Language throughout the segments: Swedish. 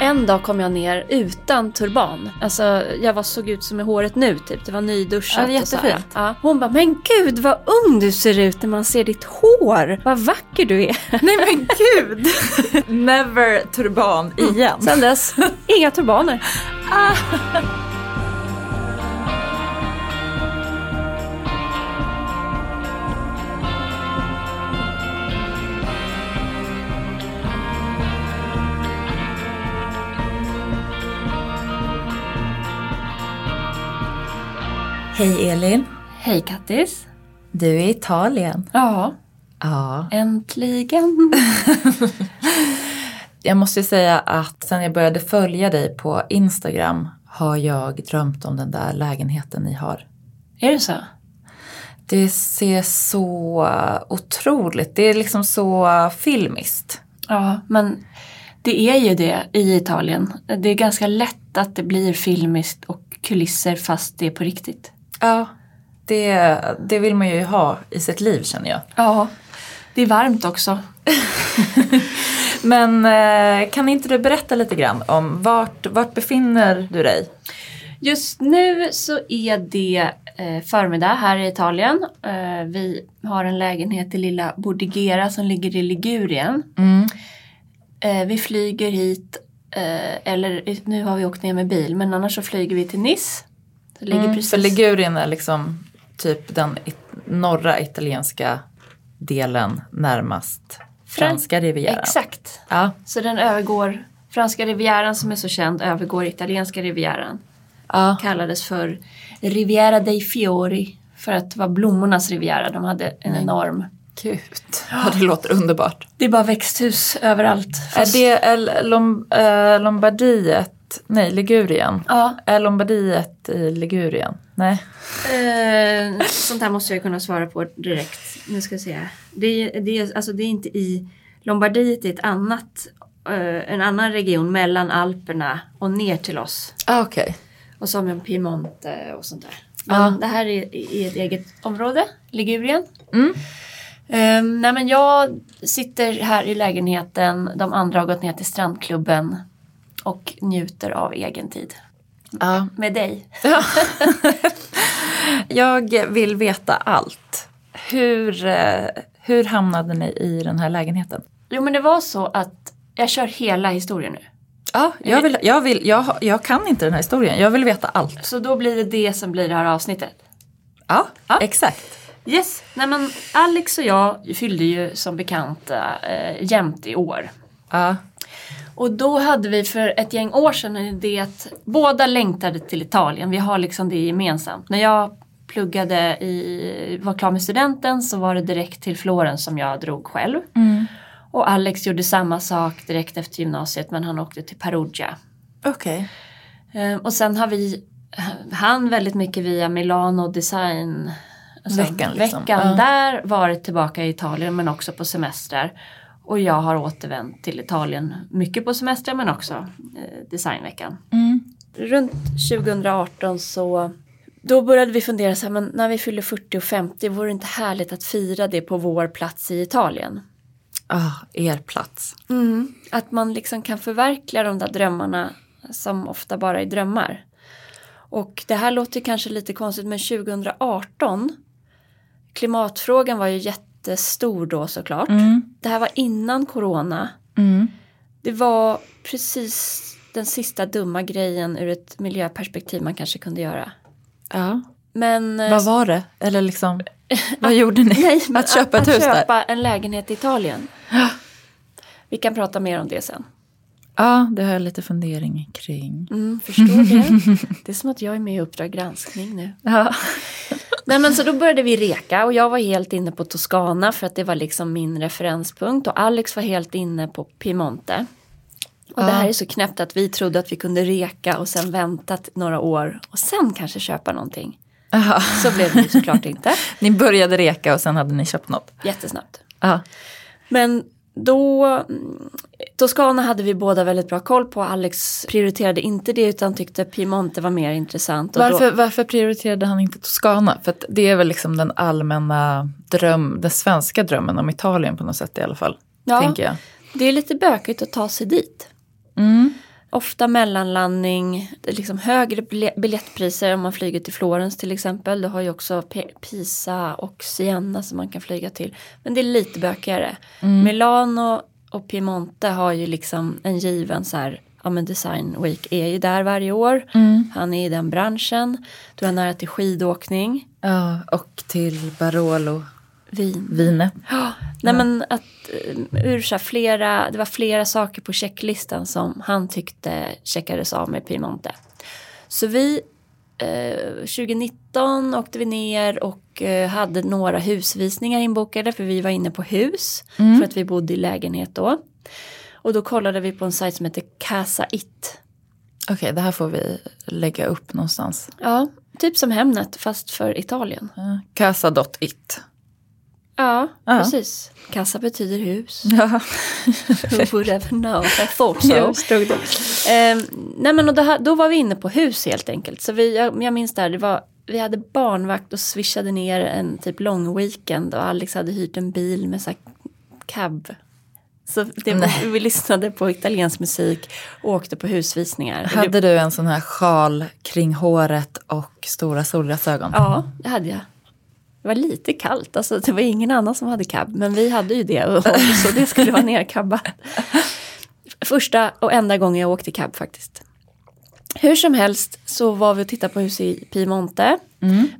En dag kom jag ner utan turban. Alltså jag var, såg ut som i håret nu typ. Det var nyduschat Ja, och så här. Ja. Hon bara, men gud vad ung du ser ut när man ser ditt hår. Vad vacker du är. Nej men gud! Never turban igen. Sen dess, inga turbaner. Hej Elin. Hej Kattis. Du är i Italien. Ja, Ja. äntligen. Jag måste ju säga att sen jag började följa dig på Instagram har jag drömt om den där lägenheten ni har. Är det så? Det ser så otroligt, det är liksom så filmiskt. Ja, men det är ju det i Italien. Det är ganska lätt att det blir filmiskt och kulisser fast det är på riktigt. Ja, det, det vill man ju ha i sitt liv känner jag. Ja, det är varmt också. Men eh, kan inte du berätta lite grann om vart, vart befinner du dig? Just nu så är det eh, förmiddag här i Italien. Eh, vi har en lägenhet i lilla Bordighera som ligger i Ligurien. Eh, vi flyger hit, eller nu har vi åkt ner med bil, men annars så flyger vi till Nice. Det ligger Mm, precis... För Ligurien är liksom typ den it- norra italienska delen närmast franska rivieran. Exakt. Ja, Så den övergår, franska rivieran som är så känd övergår italienska rivieran. ja. Kallades för Riviera dei Fiori. För att det var blommornas riviera. De hade en enorm... Gud, ja, det låter underbart. Det är bara växthus överallt. Fast- Är det Lom, eh, Nej Ligurien? Ja. Är Lombardiet i Ligurien? Nej. Eh, sånt här måste jag kunna svara på direkt. Nu ska jag se. Det är, det alltså det är inte i Lombardiet, det är ett annat, eh, en annan region mellan Alperna och ner till oss. Ah, Okej. Och så har vi Piemonte och sånt där. Men Ja. det här är, är ett eget område, Ligurien. Mm. Um, nej men jag sitter här i lägenheten, de andra har gått ner till strandklubben och njuter av egen tid. Ja. Med dig. Ja. jag vill veta allt. Hur, eh, hur hamnade ni i den här lägenheten? Jo men det var så att jag kör hela historien nu. Ja, jag, vill, jag, vill, jag, jag kan inte den här historien. Jag vill veta allt. Så då blir det det som blir det här avsnittet. Ja, Ja. exakt. Yes, nej men Alex och jag fyllde ju som bekant äh, jämt i år. Ja. Och då hade vi för ett gäng år sedan en idé att båda längtade till Italien. Vi har liksom det gemensamt. När jag pluggade i, var klar med studenten så var det direkt till Florens som jag drog själv. Och Alex gjorde samma sak direkt efter gymnasiet men han åkte till Perugia. Okej. Eh, och sen har vi, han väldigt mycket via Milano design alltså Veckan liksom. veckan Ja. där, varit tillbaka i Italien men också på semestrar. Och jag har återvänt till Italien mycket på semestrar men också eh, designveckan. Mm. Runt 2018 så då började vi fundera så här, men när vi fyller 40 och 50 vore det inte härligt att fira det på vår plats i Italien? Ah, er plats. Mm. Att man liksom kan förverkliga de där drömmarna som ofta bara är drömmar. Och det här låter kanske lite konstigt men 2018 Klimatfrågan var ju jättestor då såklart. Mm. Det här var innan corona. Mm. Det var precis den sista dumma grejen ur ett miljöperspektiv man kanske kunde göra. Ja. Men eh, Vad var det? Eller liksom, vad gjorde ni? Nej, att köpa ett att hus där? köpa en lägenhet i Italien. Vi kan prata mer om det sen. Ja, det har jag lite fundering kring. Mm, förstår det. Det är som att jag är med i Uppdrag granskning nu. Ja. Nej men så då började vi reka och jag var helt inne på Toscana för att det var liksom min referenspunkt och Alex var helt inne på Piemonte. Och det Ja. här är så knäppt att vi trodde att vi kunde reka och sen vänta några år och sen kanske köpa någonting. Aha. Så blev det såklart inte. Ni började reka och sen hade ni köpt något? Jättesnabbt. Ja. Men då, Toscana hade vi båda väldigt bra koll på. Alex prioriterade inte det utan tyckte Piemonte var mer intressant. Varför, Då, varför prioriterade han inte Toscana? För det är väl liksom den allmänna dröm, den svenska drömmen om Italien på något sätt i alla fall. Ja. Tänker jag. det är lite bökigt att ta sig dit. Mm. Ofta mellanlandning, liksom högre bilje- biljettpriser om man flyger till Florens till exempel. Du har ju också Pisa och Siena som man kan flyga till. Men det är lite bökigare. Milano och Piemonte har ju liksom en given så här, ja men Design Week är ju där varje år. Han är i den branschen. Du har nära till skidåkning, Ja, och till Barolo vin. vinet. Ja, nej men att eh, ur så här flera, det var flera saker på checklistan som han tyckte checkades av med Piemonte. Så vi, eh, 2019 åkte vi ner och eh, hade några husvisningar inbokade för vi var inne på hus för att vi bodde i lägenhet då. Och då kollade vi på en sajt som heter Casa It. Okej, det här får vi lägga upp någonstans. Ja, typ som Hemnet fast för Italien. Ja, Casa.it. Ja, Ja. precis. Casa betyder hus. Ja, Who would ever know? I thought so. jo, stod det. Eh, nej men och då, då var vi inne på hus helt enkelt. Så vi, jag, jag minns där, det var, vi hade barnvakt och swishade ner en typ lång weekend och Alex hade hyrt en bil med så här cab. Så Nej. vi lyssnade på italiensk musik och åkte på husvisningar. Hade du en sån här sjal kring håret och stora solglasögon? ja, det hade jag. Det var lite kallt, alltså det var ingen annan som hade cab. Men vi hade ju det och, så det skulle vara nercabbat. Första och enda gången jag åkte cab faktiskt. Hur som helst så var vi och tittade på hus i Piemonte.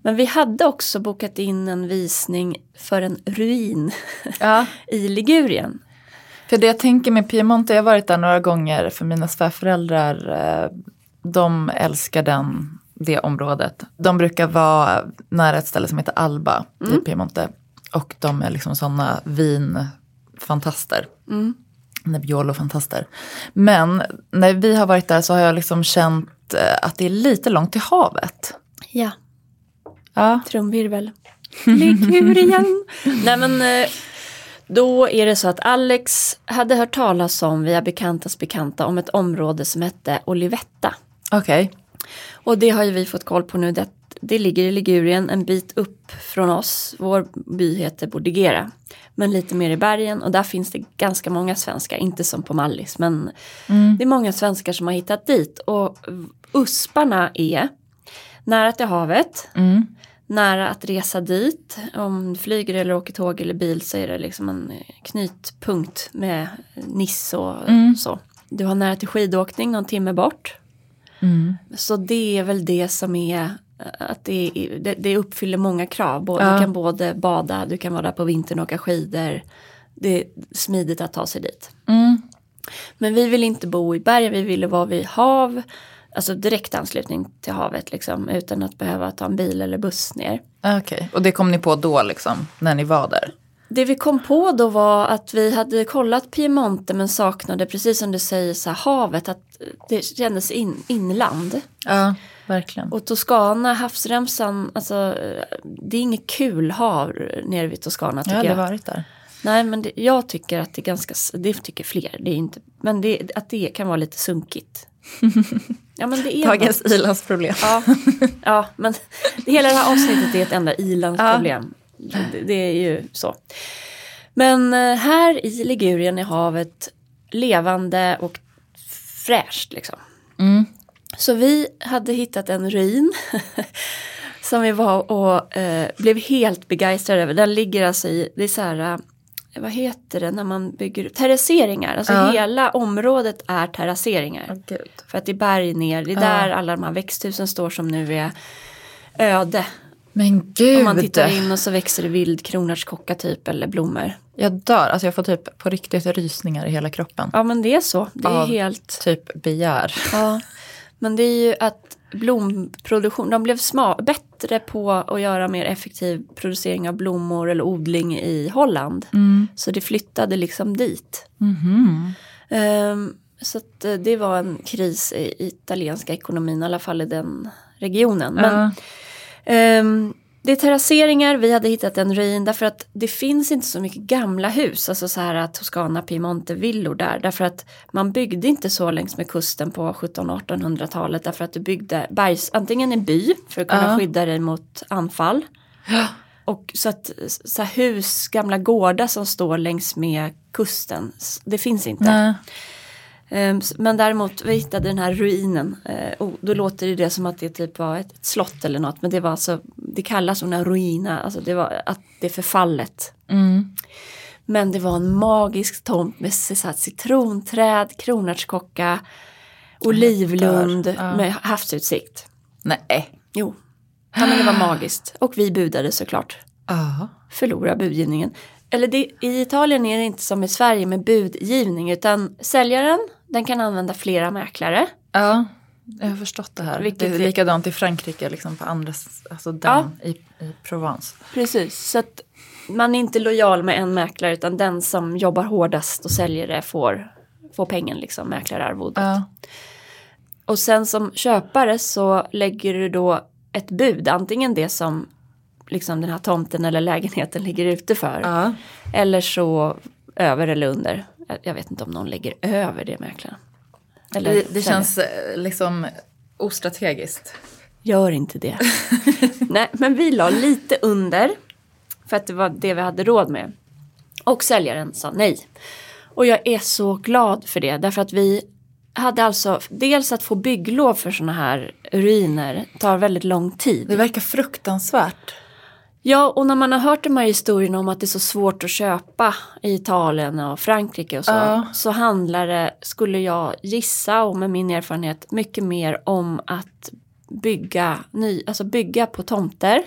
Men vi hade också bokat in en visning för en ruin Ja. i Ligurien. För det jag tänker med Piemonte, jag har varit där några gånger för mina svärföräldrar, eh, de älskar den, det området. De brukar vara nära ett ställe som heter Alba i Piemonte. Och de är liksom sådana vinfantaster. Mm. Nebbiolo-fantaster. Men när vi har varit där så har jag liksom känt eh, att det är lite långt till havet. Ja, Ja. trumvirvel. Ligurien. Nej men eh, då är det så att Alex hade hört talas om via bekantas bekanta om ett område som hette Olivetta. Okej. Och det har ju vi fått koll på nu. Det, det ligger i Ligurien en bit upp från oss. Vår by heter Bordigera. Men lite mer i bergen och där finns det ganska många svenskar. Inte som på Mallis men det är många svenskar som har hittat dit. Och Usparna är nära till havet. Mm. Nära att resa dit. Om du flyger eller åker tåg eller bil så är det liksom en knytpunkt med Niss och så. Du har nära till skidåkning någon timme bort. Mm. Så det är väl det som är att det, det, det uppfyller många krav. Både, Ja. Du kan både bada, du kan vara där på vintern och åka skidor. Det är smidigt att ta sig dit. Mm. Men vi vill inte bo i bergen, vi ville vara vid hav. Alltså direkt anslutning till havet liksom, utan att behöva ta en bil eller buss ner. Okej, och det kom ni på då liksom, när ni var där? Det vi kom på då var att vi hade kollat Piemonte men saknade, precis som du säger, så här, havet. Att det kändes in, inland. Ja, verkligen. Och Toscana, havsremsan, alltså det är inget kul hav nere vid Toscana Jag tycker har jag. aldrig varit där. Nej men det, jag tycker att det är ganska, det tycker fler, det är inte, men det, att det kan vara lite sunkigt. Ja men det är Dagens ilandsproblem. Ja, ja men hela det här avsnittet är ett enda ilandsproblem. Det, det är ju så. Men eh, här i Ligurien är havet levande och fräscht liksom. Mm. Så vi hade hittat en ruin som vi var och eh, blev helt begeistrade över. Den ligger alltså i, det är så här, eh, vad heter det när man bygger, terrasseringar. Alltså Ja. hela området är terrasseringar. Gud. För att det är berg ner, det är Ja. där alla de här växthusen står som nu är öde. Men gud. Om man tittar in och så växer det vild kronärtskocka typ eller blommor. Jag dör, alltså jag får typ på riktigt rysningar i hela kroppen. Ja men det är så, det är Av- helt Typ begär. Ja, men det är ju att blomproduktion, de blev bättre på att göra mer effektiv producering av blommor eller odling i Holland. Så det flyttade liksom dit. Mhm. Ehm, så eh, det var en kris i italienska ekonomin, i alla fall i den regionen. Men, Ja. Ehm, det är terrasseringar, vi hade hittat en ruin därför att det finns inte så mycket gamla hus, alltså så här Toscana, Piemonte, villor där. Därför att man byggde inte så längs med kusten på 1700-1800-talet därför att du byggde bergs, antingen en by för att kunna Ja. skydda dig mot anfall. Och så att så hus, gamla gårdar som står längs med kusten, det finns inte. Nej. Ehm, Men däremot, vi hittade den här ruinen. Eh, och då låter det som att det typ var ett, slott eller något. Men det var alltså, det kallas una ruina, alltså det var att det är förfallet. Mm. Men det var en magisk tomt med så citronträd, kronärtskocka, olivlund Ja. med havsutsikt. Nej. Jo, ja, men det var magiskt. Och vi budade såklart. Ja. Förlora budgivningen. Eller det, i Italien är det inte som i Sverige med budgivning utan säljaren den kan använda flera mäklare. Ja, jag har förstått det här. Vilket det är likadant i Frankrike, liksom på andra, alltså den i, i Provence. Precis, så att man är inte lojal med en mäklare utan den som jobbar hårdast och säljer det får, får pengen, liksom, mäklararvodet. Ja. Och sen som köpare så lägger du då ett bud, antingen det som liksom den här tomten eller lägenheten ligger ute för. Ja. Eller så över eller under. Jag- vet inte om någon lägger över det mäklaren. Eller Det, det känns eh, liksom ostrategiskt. Gör inte det. Nej, men vi la lite under. För att det var det vi hade råd med. Och säljaren sa nej. Och jag är så glad för det. Därför att vi hade alltså dels att få bygglov för sådana här ruiner tar väldigt lång tid. Det verkar fruktansvärt. Ja, och när man har hört de här historierna om att det är så svårt att köpa i Italien och Frankrike och så. Ja. Så handlar det, skulle jag gissa och med min erfarenhet, mycket mer om att bygga, ny, alltså bygga på tomter.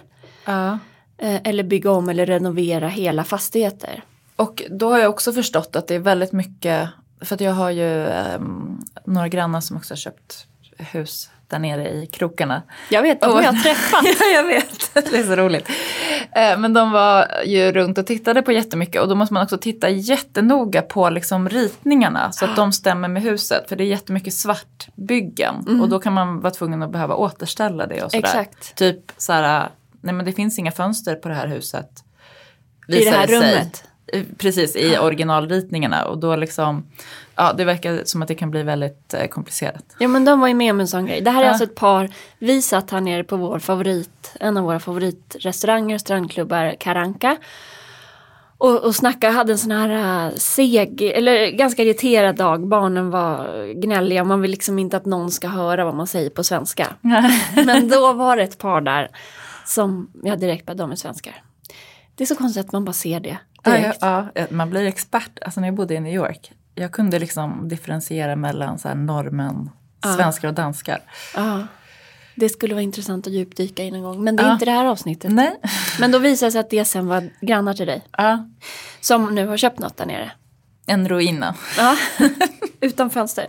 Ja. Eh, eller bygga om eller renovera hela fastigheter. Och då har jag också förstått att det är väldigt mycket, för att jag har ju ehm, några grannar som också har köpt hus där nere i krokarna. Jag vet, de har jag träffat. ja, jag vet. Det är så roligt. Eh, Men de var ju runt och tittade på jättemycket och då måste man också titta jättenoga på liksom ritningarna så att de stämmer med huset. För det är jättemycket svartbyggen och då kan man vara tvungen att behöva återställa det och sådär. Exakt. Typ så här, nej men det finns inga fönster på det här huset. I det här sig. rummet. Eh, Precis, i originalritningarna och då liksom, ja det verkar som att det kan bli väldigt eh, komplicerat. Ja men de var ju med om en sån grej. Det här är Ja. alltså ett par, vi satt här nere på vår favorit, en av våra favoritrestauranger, strandklubbar, Karanka. Och, och snackade, hade en sån här äh, seg, eller ganska irriterad dag. Barnen var gnälliga, man vill liksom inte att någon ska höra vad man säger på svenska. Men då var det ett par där som, jag direkt bara, de är svenskar. Det är så konstigt att man bara ser det Ja, direkt. ja, ja, man blir expert. Alltså när jag bodde i New York, jag kunde liksom differentiera mellan så här norrmän, Ja. svenskar och danskar. Ja. Det skulle vara intressant att djupdyka i någon gång. Men det är Ja. inte det här avsnittet. Nej. Men då visade det sig att det sen var grannar till dig. Ja, Som nu har köpt något där nere. en ruina. Ja. Utan fönster.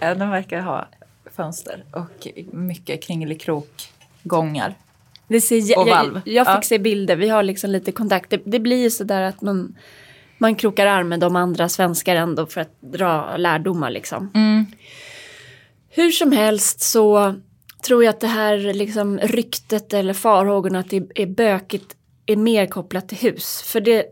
Ja, Den verkar ha fönster och mycket kringelikrokgångar. Det ser, Och valv. jag, jag fick Ja. se bilder, vi har liksom lite kontakt. Det, det blir ju sådär att man, man krokar arm med de andra svenskar ändå för att dra lärdomar liksom. Mm. Hur som helst så tror jag att det här liksom ryktet eller farhågorna att det är bökigt är mer kopplat till hus. För det,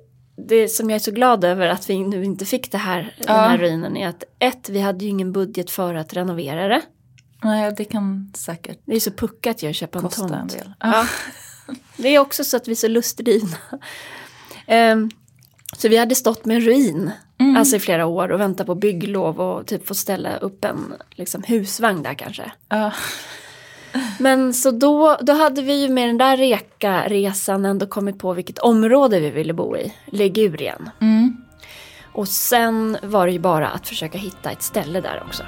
det som jag är så glad över att vi nu inte fick det här, den här ruinen är att ett, vi hade ju ingen budget för att renovera det. Nej, det kan säkert Det är så puckat jag att köpa en tomt. en del. Ja. Det är också så att vi är så lustdrivna. Ehm, så vi hade stått med en ruin alltså i flera år och väntat på bygglov och typ få ställa upp en liksom, husvagn där kanske. Ja. Men så då, då hade vi ju med den där reka-resan ändå kommit på vilket område vi ville bo i, Ligurien. Mm. Och sen var det ju bara att försöka hitta ett ställe där också.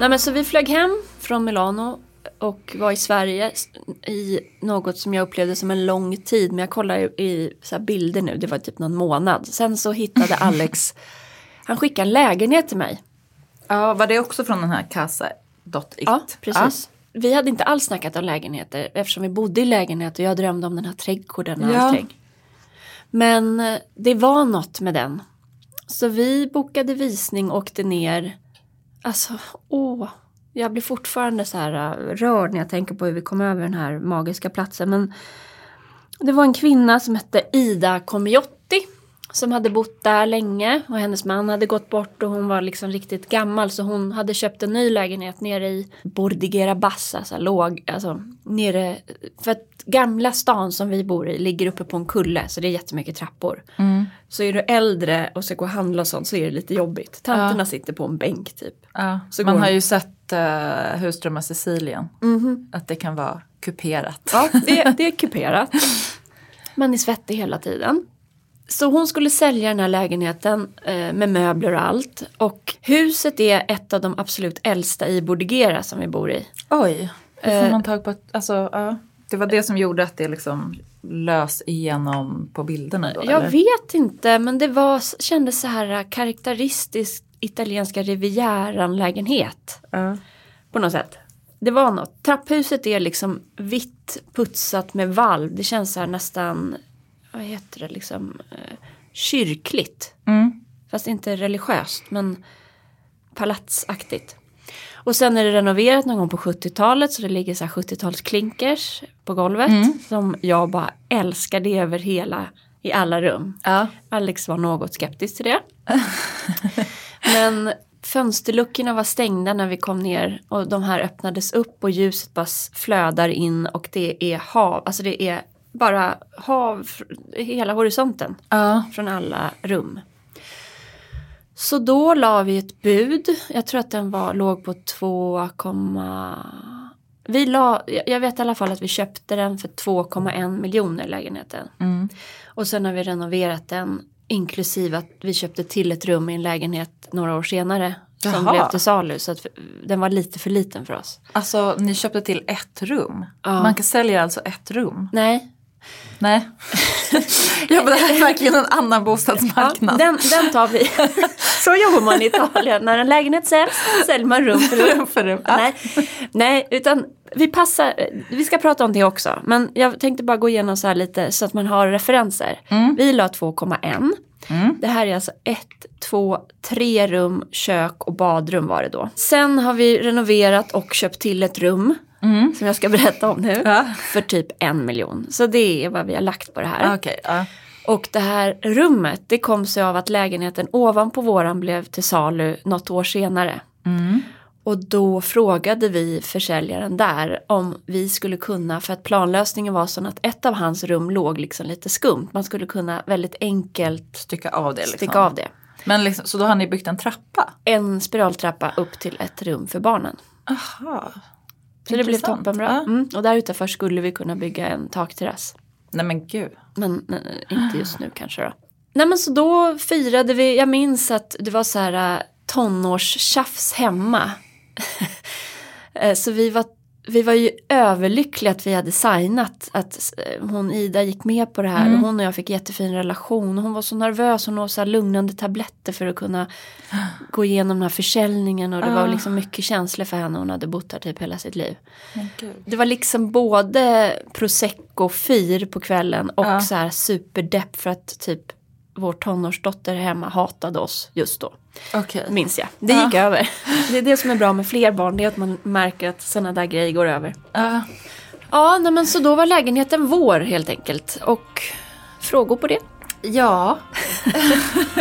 Nej, men så vi flög hem från Milano och var i Sverige i något som jag upplevde som en lång tid. Men jag kollar i så bilder nu, det var typ någon månad. Sen så hittade Alex, han skickade en lägenhet till mig. ja, var det också från den här Casa.it? Ja, precis. Vi hade inte alls snackat om lägenheter eftersom vi bodde i lägenhet och jag drömde om den här trädgården och Ja. allting. Men eh, det var något med den. Så vi bokade visning och åkte ner. Alltså, åh. Jag blir fortfarande så här äh, rörd när jag tänker på hur vi kom över den här magiska platsen. Men det var en kvinna som hette Ida Komiot som hade bott där länge och hennes man hade gått bort och hon var liksom riktigt gammal så hon hade köpt en ny lägenhet nere i Bordigera Bassa, alltså låg, alltså nere, för att gamla stan som vi bor i ligger uppe på en kulle så det är jättemycket trappor. Mm. Så är du äldre och ska gå och handla och sånt så är det lite jobbigt. Tanterna sitter på en bänk typ. Ja, Så man har ju sett uh, Husdrömmar Sicilien. Mhm. Att det kan vara kuperat. Ja, det, det är kuperat. Man är svettig hela tiden. Så hon skulle sälja den här lägenheten eh, med möbler och allt. Och huset är ett av de absolut äldsta i Bordigera som vi bor i. Oj, hur får Eh. man tag på ett, alltså, ja. Det var det som gjorde att det liksom lös igenom på bilderna då? Jag eller? vet inte men det var, kändes så här karaktäristiskt italienska rivieran-lägenhet. Ja. På något sätt. Det var något. Trapphuset är liksom vitt putsat med valv. Det känns så här nästan, vad heter det, liksom eh, kyrkligt. Mm. Fast inte religiöst men palatsaktigt. Och sen är det renoverat någon gång på 70-talet så det ligger så här 70-talsklinkers på golvet. Som jag bara älskar det över hela, i alla rum. Ja. Alex var något skeptisk till det. Men fönsterluckorna var stängda när vi kom ner och de här öppnades upp och ljuset bara flödar in och det är hav, alltså det är bara hav fr- hela horisonten Ja. från alla rum. Så då la vi ett bud, jag tror att den var, låg på 2, vi la, jag vet i alla fall att vi köpte den för 2,1 miljoner lägenheten. Mm. Och sen har vi renoverat den inklusive att vi köpte till ett rum i en lägenhet några år senare. Som Jaha. blev till salu så att den var lite för liten för oss. Alltså ni köpte till ett rum? Ja. Man kan sälja alltså ett rum? Nej, Nej. ja men det här är verkligen en annan ja, bostadsmarknad. den, den tar vi. så jobbar man i Italien. När en lägenhet säljs säljer man rum för rum. rum för rum. Ja. Nej, nej, utan vi passar, vi ska prata om det också. Men jag tänkte bara gå igenom så här lite så att man har referenser. Mm. Vi la 2,1. Mm. Det här är alltså ett, två, tre rum, kök och badrum var det då. Sen har vi renoverat och köpt till ett rum. Mm. Som jag ska berätta om nu. Ja. För typ en miljon. Så det är vad vi har lagt på det här. Okej, ja. Och det här rummet det kom sig av att lägenheten ovanpå våran blev till salu något år senare. Mm. Och då frågade vi försäljaren där om vi skulle kunna, för att planlösningen var sån att ett av hans rum låg liksom lite skumt. Man skulle kunna väldigt enkelt Stycka av det liksom. sticka av det. Men liksom, så då har ni byggt en trappa? En spiraltrappa upp till ett rum för barnen. Aha. Så det blev toppenbra. Ja. Mm. Och där utanför skulle vi kunna bygga en takterrass. Nej men gud. Men nej, nej, inte just nu kanske då. Nej men så då firade vi, jag minns att det var så här äh, tonårstjafs hemma. Eh, så vi var, vi var ju överlyckliga att vi hade signat att eh, hon Ida gick med på det här. Och hon och jag fick jättefin relation. Hon var så nervös, hon åt så här lugnande tabletter för att kunna gå igenom den här försäljningen. Och det var Ah. liksom mycket känslor för henne, hon hade bott där typ hela sitt liv. Det var liksom både prosecco-fyr på kvällen och Ja. så här superdepp för att typ vår tonårsdotter hemma hatade oss just då. Okej. Minns jag. Det Ja. gick över. Det är det som är bra med fler barn, det är att man märker att sådana där grejer går över. Ja. Ja, nej, men så då var lägenheten vår helt enkelt. Och frågor på det? ja.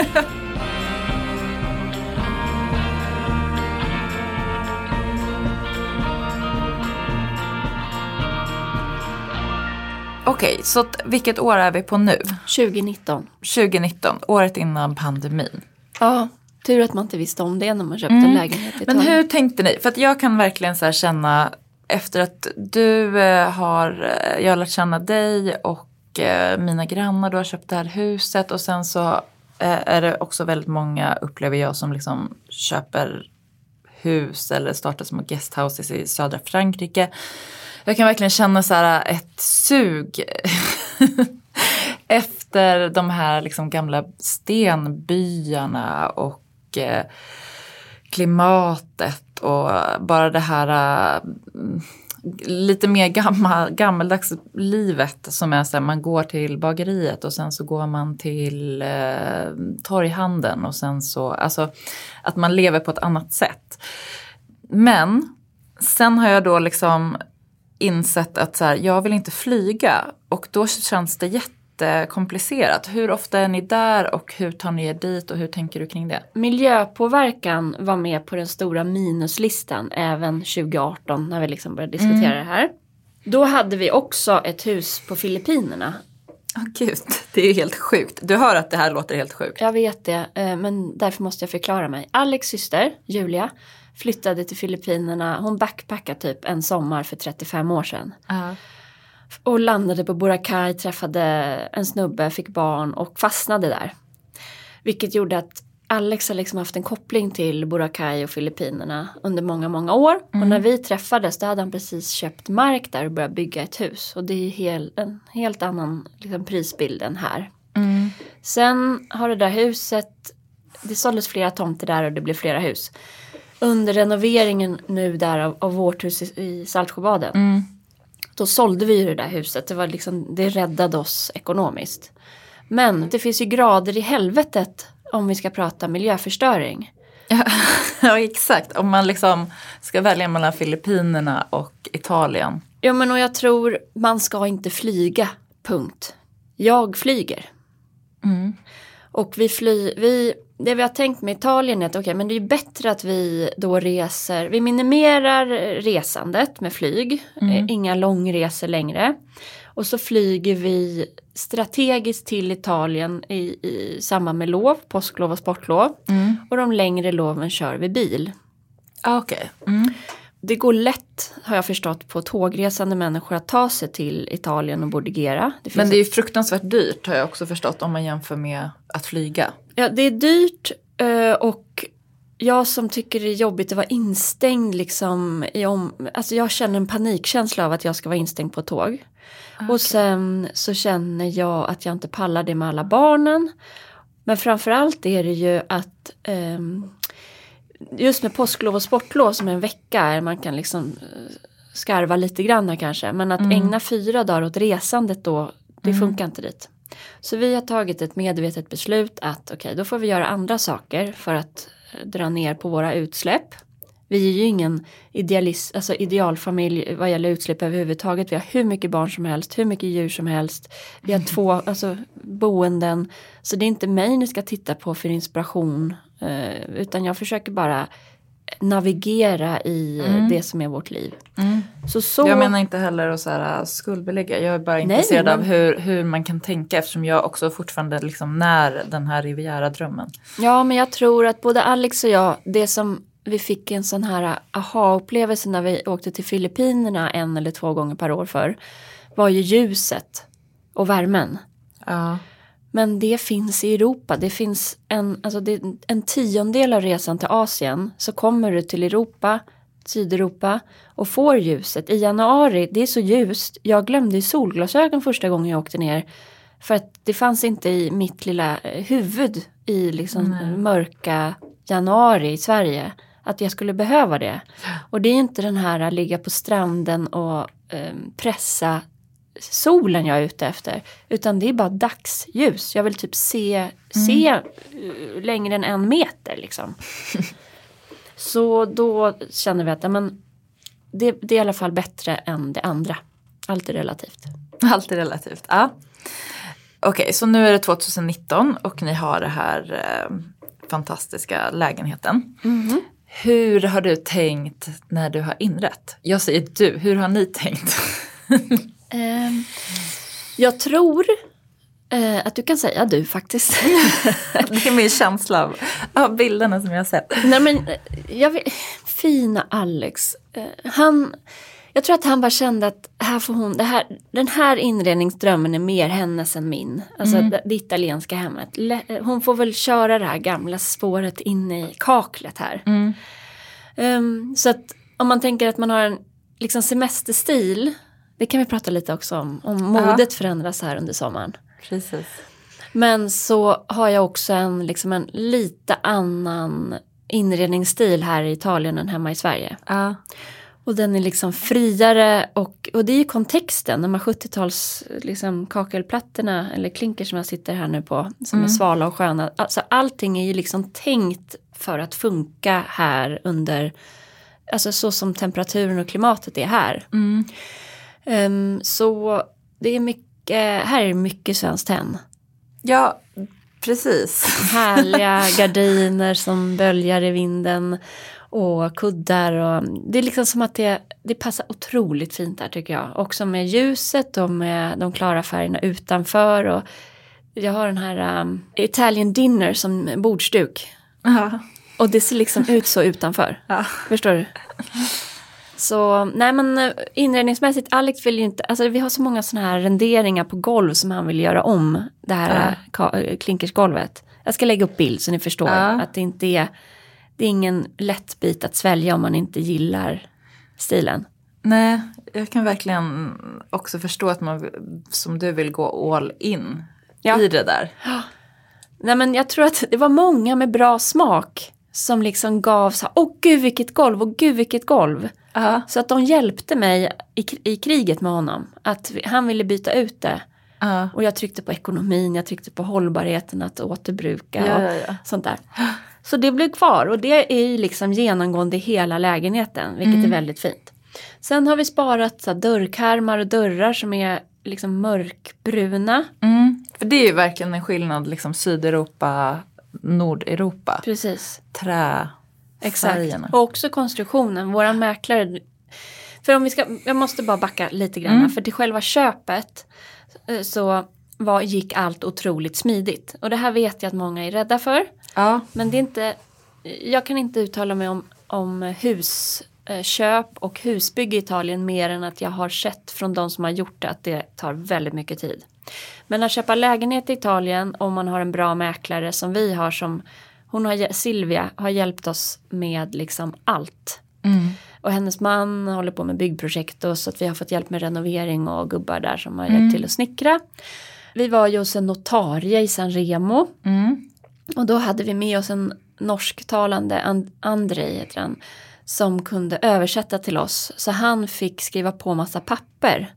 Okej, så vilket år är vi på nu? 2019. 2019, året innan pandemin. Ja, tur att man inte visste om det när man köpte en lägenhet i Mm. Men hur tänkte ni? För att jag kan verkligen så här känna efter att du eh, har, eh, jag har lärt känna dig och eh, mina grannar, du har köpt det här huset och sen så är det också väldigt många, upplever jag, som liksom köper hus eller startar små guesthouses i södra Frankrike. Jag kan verkligen känna så här ett sug efter de här liksom gamla stenbyarna och Eh, klimatet och bara det här eh, lite mer gammal, gammaldags livet som är så här, man går till bageriet och sen så går man till eh, torghandeln och sen så, alltså att man lever på ett annat sätt. Men sen har jag då liksom insett att så här, jag vill inte flyga och då känns det jättekomplicerat. Hur ofta är ni där och hur tar ni er dit och hur tänker du kring det? Miljöpåverkan var med på den stora minuslistan även 2018 när vi liksom började diskutera det här. Då hade vi också ett hus på Filippinerna. Åh gud, det är ju helt sjukt. Du hör att det här låter helt sjukt. Jag vet det, eh, men därför måste jag förklara mig. Alex syster, Julia, flyttade till Filippinerna. Hon backpackade typ en sommar för 35 år sedan. Ja. Och landade på Boracay, träffade en snubbe, fick barn och fastnade där. Vilket gjorde att Alex har liksom haft en koppling till Boracay och Filippinerna under många, många år. Och när vi träffades då hade han precis köpt mark där och börjat bygga ett hus. Och det är hel, en helt annan liksom, prisbild än här. Mm. Sen har det där huset, det såldes flera tomter där och det blev flera hus. Under renoveringen nu där av, av vårt hus i, i Saltsjöbaden. Mm. Då sålde vi ju det där huset. Det, var liksom, det räddade oss ekonomiskt. Men det finns ju grader i helvetet om vi ska prata miljöförstöring. ja, exakt. Om man liksom ska välja mellan Filippinerna och Italien. Ja men och jag tror man ska inte flyga, punkt. Jag flyger. Mm. Och vi fly, vi, det vi har tänkt med Italien är att okej, men det är bättre att vi då reser, vi minimerar resandet med flyg, eh, inga långresor längre. Och så flyger vi strategiskt till Italien i, i samband med lov, påsklov och sportlov. Och de längre loven kör vi bil. Ah, Okej. Mm. Det går lätt, har jag förstått, på tågresande människor att ta sig till Italien och Bordigera. Men det är ju fruktansvärt dyrt har jag också förstått om man jämför med att flyga. Ja, det är dyrt eh, och jag som tycker det är jobbigt att vara instängd liksom i om... Alltså jag känner en panikkänsla av att jag ska vara instängd på tåg. Och sen så känner jag att jag inte pallar det med alla barnen. Men framförallt är det ju att ehm, just med påsklov och sportlov som är en vecka, man kan liksom eh, skarva lite grann kanske. Men att ägna fyra dagar åt resandet då, det funkar inte dit. Så vi har tagit ett medvetet beslut att okej, då får vi göra andra saker för att eh, dra ner på våra utsläpp. Vi är ju ingen idealist, alltså idealfamilj vad gäller utsläpp överhuvudtaget. Vi har hur mycket barn som helst, hur mycket djur som helst. Vi har två alltså, boenden. Så det är inte mig ni ska titta på för inspiration. Eh, utan jag försöker bara navigera i eh, det som är vårt liv. Så, så Jag menar inte heller att så här, skuldbelägga. Jag är bara intresserad men- av hur, hur man kan tänka eftersom jag också fortfarande liksom när den här Riviera-drömmen. Ja, men jag tror att både Alex och jag, det som vi fick en sån här aha-upplevelse när vi åkte till Filippinerna en eller två gånger per år för var ju ljuset och värmen. Ja. Men det finns i Europa. Det finns en, alltså det, en tiondel av resan till Asien så kommer du till Europa, Sydeuropa och får ljuset. I januari, det är så ljust. Jag glömde solglasögon första gången jag åkte ner. För att det fanns inte i mitt lilla eh, huvud i liksom mörka januari i Sverige. Att jag skulle behöva det. Och det är inte den här att ligga på stranden och eh, pressa solen jag är ute efter. Utan det är bara dagsljus. Jag vill typ se, se eh, längre än en meter liksom. Så då känner vi att men, det, det är i alla fall bättre än det andra. Allt är relativt. Allt är relativt. Ja. Okej, så nu är det 2019 och ni har det här eh, fantastiska lägenheten. Hur har du tänkt när du har inrett? Jag säger du, hur har ni tänkt? Ehm, jag tror eh, att du kan säga du faktiskt. det är min känsla av, av bilderna som jag har sett. Nej men eh, jag vet, fina Alex. Eh, han, jag tror att han bara kände att här får hon, det här, den här inredningsdrömmen är mer hennes än min. Alltså det, det italienska hemmet. Eh, hon får väl köra det här gamla spåret in i kaklet här. Ehm, så att om man tänker att man har en liksom semesterstil. Det kan vi prata lite också om. Om modet förändras här under sommaren. Precis. Men så har jag också en, liksom en lite annan inredningsstil här i Italien än hemma i Sverige. Ja. Och den är liksom friare och, och det är ju kontexten, de här 70-tals liksom, kakelplattorna eller klinker som jag sitter här nu på som är svala och sköna. Alltså allting är ju liksom tänkt för att funka här under, alltså så som temperaturen och klimatet är här. Ehm, så det är mycket här är det mycket Svenskt Tenn. Ja, precis. Härliga gardiner som böljar i vinden och kuddar. Och, det är liksom som att det, det passar otroligt fint där tycker jag. Också med ljuset och med de klara färgerna utanför. Och jag har den här um, Italian dinner som bordsduk. Ja. Och det ser liksom ut så utanför. Ja. Förstår du? Så nej men eh, inredningsmässigt, Alex vill ju inte, alltså vi har så många sådana här renderingar på golv som han vill göra om det här ja. klinkersgolvet. Jag ska lägga upp bild så ni förstår Ja. att det inte är, det är ingen lätt bit att svälja om man inte gillar stilen. Nej, jag kan verkligen också förstå att man som du vill gå all in Ja. i det där. Nej men jag tror att det var många med bra smak som liksom gav så här, åh gud vilket golv, åh gud vilket golv. Ja. Så att de hjälpte mig i, i kriget med honom. Att han ville byta ut det. Ja. Och jag tryckte på ekonomin, jag tryckte på hållbarheten, att återbruka Ja, och ja, ja. sånt där. Så det blev kvar och det är ju liksom genomgående i hela lägenheten, vilket Mm. är väldigt fint. Sen har vi sparat så här, dörrkarmar och dörrar som är liksom mörkbruna. Mm. För det är ju verkligen en skillnad, liksom Sydeuropa, Nordeuropa. Precis. Trä. Exakt. Färgerna. Och också konstruktionen. Våran mäklare. För om vi ska, jag måste bara backa lite grann. Mm. För till själva köpet eh, så var, gick allt otroligt smidigt. Och det här vet jag att många är rädda för. Ja. Men det är inte, jag kan inte uttala mig om, om husköp och husbygge i Italien mer än att jag har sett från de som har gjort det att det tar väldigt mycket tid. Men att köpa lägenhet i Italien om man har en bra mäklare som vi har som hon har, Silvia har hjälpt oss med liksom allt. Mm. Och hennes man håller på med byggprojekt och så att vi har fått hjälp med renovering och gubbar där som har Mm. hjälpt till att snickra. Vi var ju hos en notarie i San Remo Mm. och då hade vi med oss en norsktalande, And- Andrej heter han, som kunde översätta till oss. Så han fick skriva på massa papper.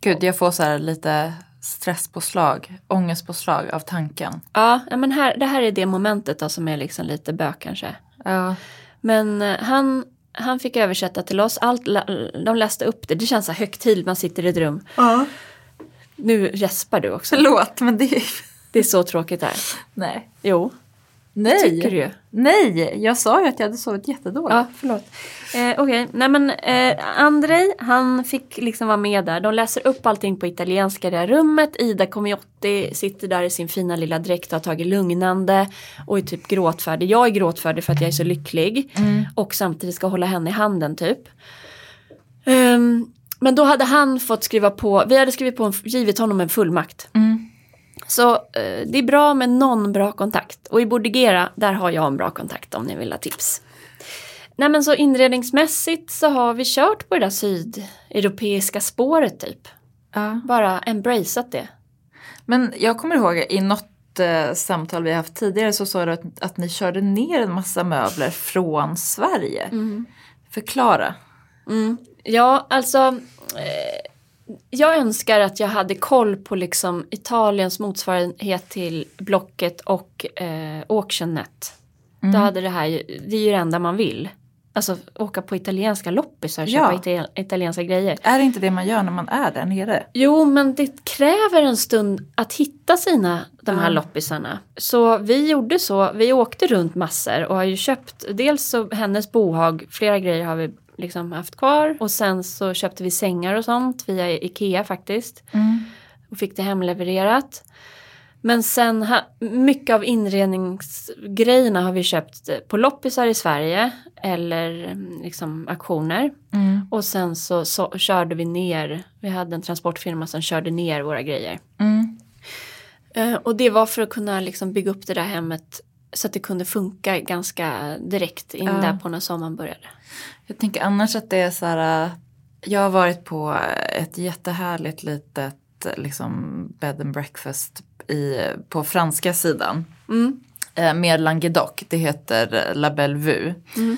Gud, jag får så här lite stresspåslag, ångestpåslag av tanken. Ja, men här, det här är det momentet då som är liksom lite bök kanske. Ja. Men eh, han, han fick översätta till oss, Allt, de läste upp det. Det känns så här högtidligt, man sitter i ett rum. ja. Nu gäspar du också. Förlåt, men det är... Det är så tråkigt där. Nej. Jo, Nej. tycker du. Nej, jag sa ju att jag hade sovit jättedåligt. Ja, förlåt. Eh, Okej, nej men eh, Andrej han fick liksom vara med där. De läser upp allting på italienska i det här rummet. Ida Comiotti sitter där i sin fina lilla dräkt och har tagit lugnande och är typ gråtfärdig. Jag är gråtfärdig för att jag är så lycklig och samtidigt ska hålla henne i handen typ. Ehm, men då hade han fått skriva på, vi hade skrivit på, en, givit honom en fullmakt. Mm. Så eh, det är bra med någon bra kontakt. Och i Bordigera, där har jag en bra kontakt om ni vill ha tips. Nej men så inredningsmässigt så har vi kört på det där sydeuropeiska spåret typ. Ja. Bara embraceat det. Men jag kommer ihåg i något eh, samtal vi haft tidigare så sa du att, att ni körde ner en massa möbler från Sverige. Förklara. Mm. Ja, alltså. Eh, jag önskar att jag hade koll på liksom Italiens motsvarighet till Blocket och eh, AuctionNet. Då hade det här, det är ju det enda man vill. Alltså åka på italienska loppisar och köpa Ja. ital- italienska grejer. Är det inte det man gör när man är där nere? Jo, men det kräver en stund att hitta sina, de här Ja. loppisarna. Så vi gjorde så, vi åkte runt massor och har ju köpt, dels så hennes bohag, flera grejer har vi liksom haft kvar. Och sen så köpte vi sängar och sånt via Ikea faktiskt. Och fick det hemlevererat. Men sen, ha, mycket av inredningsgrejerna har vi köpt på loppisar i Sverige eller mm, liksom auktioner. Mm. Och sen så, så körde vi ner, vi hade en transportfirma som körde ner våra grejer. Mm. Eh, och det var för att kunna liksom bygga upp det där hemmet så att det kunde funka ganska direkt in Ja. där på när sommaren började. Jag tänker annars att det är så här. äh, Jag har varit på ett jättehärligt litet liksom bed and breakfast i, på franska sidan. Mm. Eh, med Languedoc. Det heter La Belle Vue. Mm.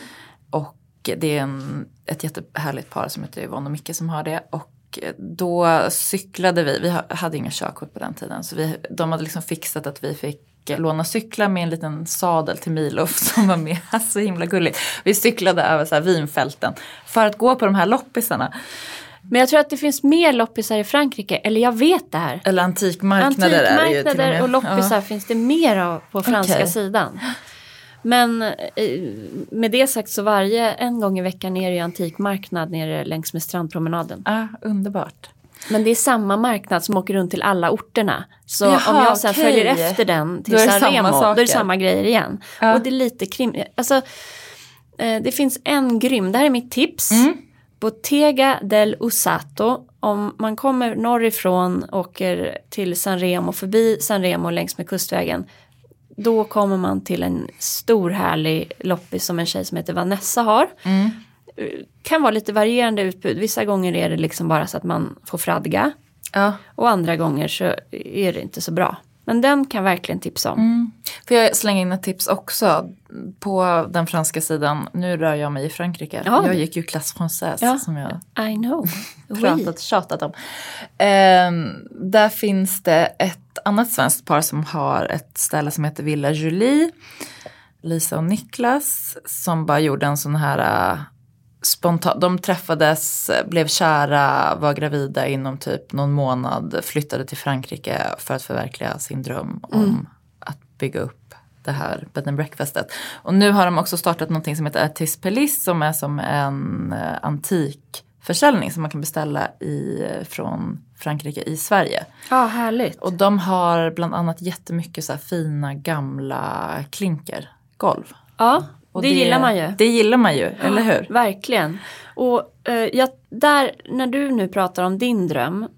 Och det är en, ett jättehärligt par som heter Yvonne och Micke som har det. Och då cyklade vi, vi hade inga körkort på den tiden. Så vi, de hade liksom fixat att vi fick låna cyklar med en liten sadel till Milo som var med. Så himla gulligt. Vi cyklade över så här vinfälten för att gå på de här loppisarna. Men jag tror att det finns mer loppisar i Frankrike, eller jag vet det här. Eller antikmarknader, är ju till och Antikmarknader och loppisar Ja. finns det mer av på franska Okej. sidan. Men eh, med det sagt så varje, en gång i veckan är det ju antikmarknad nere längs med strandpromenaden. Ah, underbart. Men det är samma marknad som åker runt till alla orterna. Så Jaha, om jag sen okej. följer efter den till Då är det San samma Remo, då är det samma grejer igen. Ja. Och det är lite krim... Alltså, eh, det finns en grym, det här är mitt tips. Mm. Bottega del Usato. Om man kommer norrifrån, åker till San Remo, förbi San Remo längs med kustvägen. Då kommer man till en stor härlig loppis som en tjej som heter Vanessa har. Mm. Kan vara lite varierande utbud. Vissa gånger är det liksom bara så att man får fradga. Ja. Och andra gånger så är det inte så bra. Men den kan verkligen tipsa om. Mm. Får jag slänga in ett tips också? På den franska sidan, nu rör jag mig i Frankrike. Ja. Jag gick ju Classe Française Ja. som jag I know. Pratat tjatat om. Ehm, där finns det ett annat svenskt par som har ett ställe som heter Villa Julie. Lisa och Niklas som bara gjorde en sån här uh, spontan, de träffades, blev kära, var gravida inom typ någon månad, flyttade till Frankrike för att förverkliga sin dröm om att bygga upp det här bed and breakfastet. Och nu har de också startat någonting som heter Artis Pelis som är som en eh, antikförsäljning som man kan beställa i, eh, från Frankrike i Sverige. Ja, härligt. Och de har bland annat jättemycket så fina gamla klinkergolv. Ja, det, gillar man ju. Det gillar man ju, eller hur? Verkligen. Och eh, jag, där, när du nu pratar om din dröm.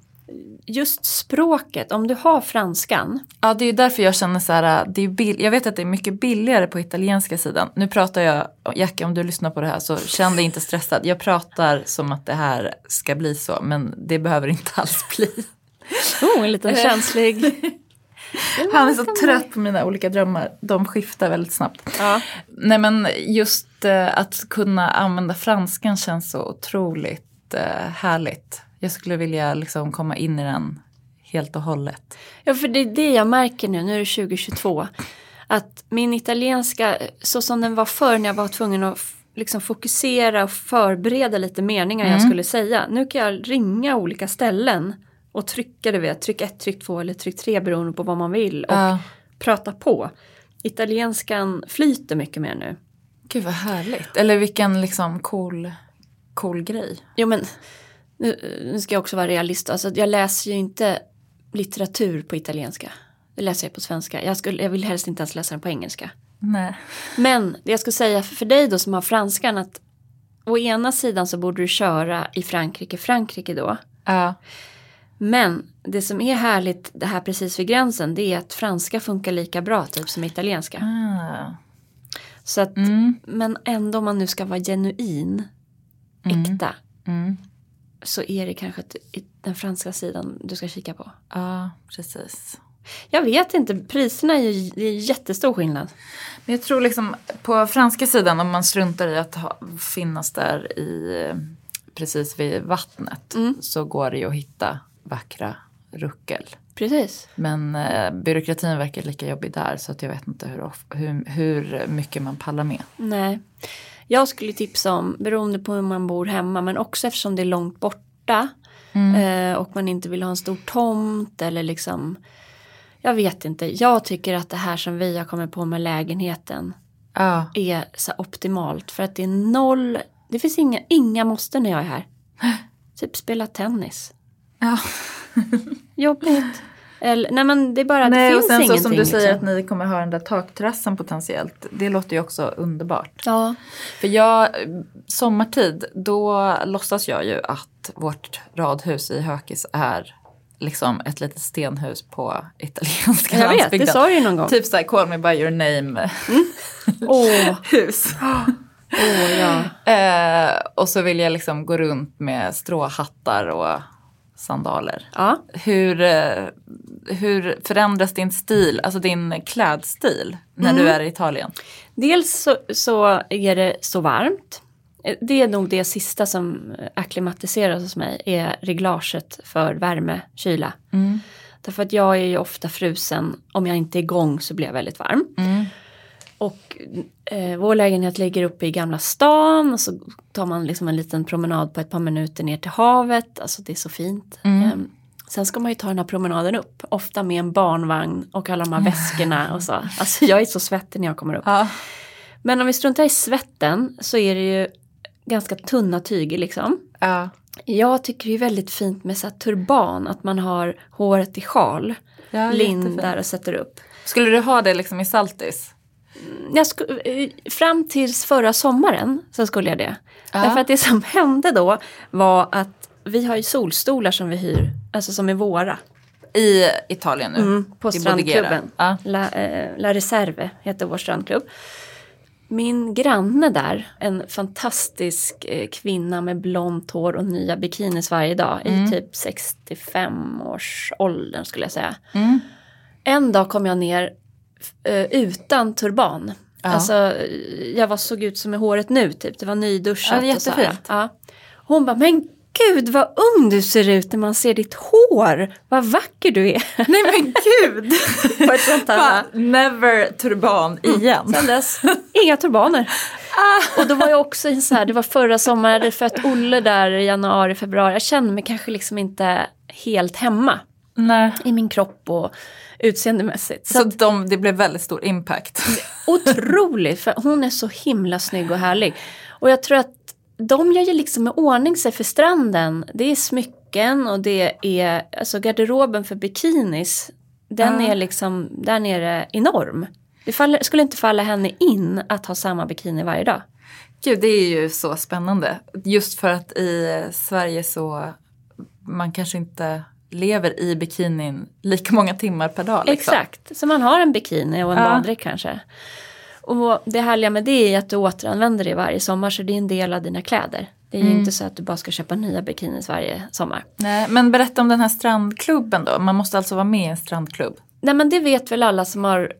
Just språket, om du har franskan. Ja, det är ju därför jag känner så här, det är bill- jag vet att det är mycket billigare på italienska sidan. Nu pratar jag, Jackie om du lyssnar på det här så känn dig inte stressad. Jag pratar som att det här ska bli så, men det behöver inte alls bli. Oh, en liten känslig. Han är så trött på mina olika drömmar, de skiftar väldigt snabbt. Ja. Nej men just eh, att kunna använda franskan känns så otroligt eh, härligt. Jag skulle vilja liksom komma in i den helt och hållet. ja, för det är det jag märker nu, nu är det 2022. Att min italienska, så som den var förr när jag var tvungen att liksom fokusera och förbereda lite meningar jag Mm. skulle säga. Nu kan jag ringa olika ställen och trycka, du vet, tryck 1, tryck 2 eller tryck 3 beroende på vad man vill. Och Ja. prata på. Italienskan flyter mycket mer nu. Gud vad härligt. Eller vilken liksom cool, cool grej. Jo men, nu, nu ska jag också vara realist. Alltså, jag läser ju inte litteratur på italienska. Det läser jag på svenska. Jag, skulle, jag vill helst inte ens läsa den på engelska. Nej. Men det jag skulle säga för dig då som har franskan att å ena sidan så borde du köra i Frankrike, Frankrike då. Ja. Men det som är härligt det här precis vid gränsen det är att franska funkar lika bra typ som italienska. Ah. Så att, Mm. Men ändå om man nu ska vara genuin, äkta, Mm. så är det kanske den franska sidan du ska kika på. Ja, precis. Jag vet inte, priserna är ju det är jättestor skillnad. Men jag tror liksom på franska sidan om man struntar i att ha, finnas där i precis vid vattnet så går det ju att hitta vackra ruckel. Precis. Men eh, byråkratin verkar lika jobbig där så att jag vet inte hur, of- hur, hur mycket man pallar med. Nej. Jag skulle tipsa om, beroende på hur man bor hemma, men också eftersom det är långt borta eh, och man inte vill ha en stor tomt eller liksom jag vet inte, jag tycker att det här som vi har kommit på med lägenheten Ja, är så optimalt för att det är noll, det finns inga, inga måste när jag är här. Typ spela tennis. Ja. Jobbigt. Eller, nej men det är bara, Nej, det och finns sen så ingenting. som du säger liksom. att ni kommer ha den där takterrassen potentiellt. Det låter ju också underbart. Ja, För jag, sommartid, då låtsas jag ju att vårt radhus i Hökis är liksom ett litet stenhus på italienska jag vet, landsbygden. det sa du ju någon gång. Typ såhär call me by your name Åh, hus. åh ja. eh, och så vill jag liksom gå runt med stråhattar och sandaler. Ja, Hur, eh, hur förändras din stil, alltså din klädstil när Mm. du är i Italien? Dels så, så är det så varmt. Eh, Det är nog det sista som akklimatiseras hos mig är reglaget för värme, kyla. Därför att jag är ju ofta frusen, om jag inte är igång så blir jag väldigt varm. Och eh, vår lägenhet ligger uppe i Gamla stan och så tar man liksom en liten promenad på ett par minuter ner till havet. Alltså det är så fint. Mm. Ehm, sen ska man ju ta den här promenaden upp, ofta med en barnvagn och alla de här väskorna och så. Alltså jag är så svettig när jag kommer upp. Ja. Men om vi struntar i svetten så är det ju ganska tunna tyger liksom. Ja. Jag tycker det är väldigt fint med så turban, att man har håret i sjal. Ja, lindar jättefint. och sätter upp. Skulle du ha det liksom i saltis? Jag eh, fram tills förra sommaren så skulle jag det. Ja. Därför att det som hände då var att vi har ju solstolar som vi hyr, alltså som är våra. I Italien nu? Mm, på I strandklubben. Ja. La, eh, La Reserve heter vår strandklubb. Min granne där, en fantastisk eh, kvinna med blont hår och nya bikinis varje dag i typ 65 års åldern skulle jag säga. Mm. En dag kom jag ner utan turban. Ja. Alltså eh, jag var, såg ut som i håret nu typ, det var nyduschat. Ja, och så. Ja. Hon bara, men gud vad ung du ser ut när man ser ditt hår. Vad vacker du är. Nej men gud! På ett sånt här. Bara, Never turban igen. Sen dess, inga turbaner. Och då var jag också i så här, det var förra sommaren, jag hade fött Olle där i januari, februari. Jag kände mig kanske liksom inte helt hemma Nej. i min kropp och utseendemässigt. Så, Så de, det blev väldigt stor impact. otroligt, för hon är så himla snygg och härlig. Och jag tror att de gör ju liksom i ordning sig för stranden. Det är smycken och det är, alltså garderoben för bikinis. Den Ja. är liksom där nere enorm. Det faller, skulle inte falla henne in att ha samma bikini varje dag. Gud, det är ju så spännande. Just för att i Sverige så man kanske inte lever i bikinin lika många timmar per dag. Liksom. Exakt, så man har en bikini och en Ja. baddräkt kanske. Och det härliga med det är att du återanvänder det varje sommar så det är en del av dina kläder. Det är ju inte så att du bara ska köpa nya bikinis varje sommar. Nej, men berätta om den här strandklubben då. Man måste alltså vara med i en strandklubb. Nej men det vet väl alla som har,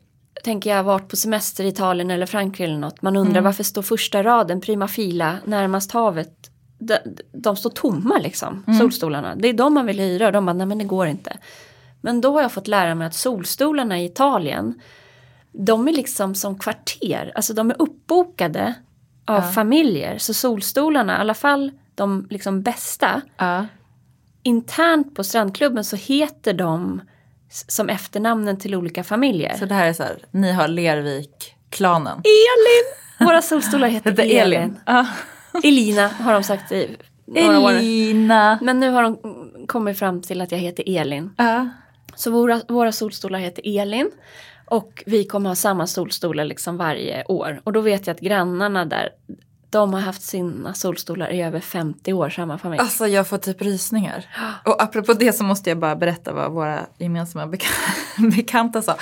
tänker jag, varit på semester i Italien eller Frankrike eller något. Man undrar varför står första raden, prima fila, närmast havet. De, de står tomma liksom, solstolarna. Det är de man vill hyra och de bara, nej men det går inte. Men då har jag fått lära mig att solstolarna i Italien, de är liksom som kvarter, alltså de är uppbokade av familjer. Så solstolarna, i alla fall de liksom bästa, Ja. internt på strandklubben så heter de som efternamnen till olika familjer. Så det här är så här, ni har Lervik-klanen. Elin! Våra solstolar heter är Elin. Ja. Elina har de sagt i några år. Elina. Men nu har de kommit fram till att jag heter Elin. Ja. Så våra, våra solstolar heter Elin. Och vi kommer ha samma solstolar liksom varje år. Och då vet jag att grannarna där, de har haft sina solstolar i över 50 år, samma familj. Alltså jag får typ rysningar. Och apropå det så måste jag bara berätta vad våra gemensamma bek- bekanta sa.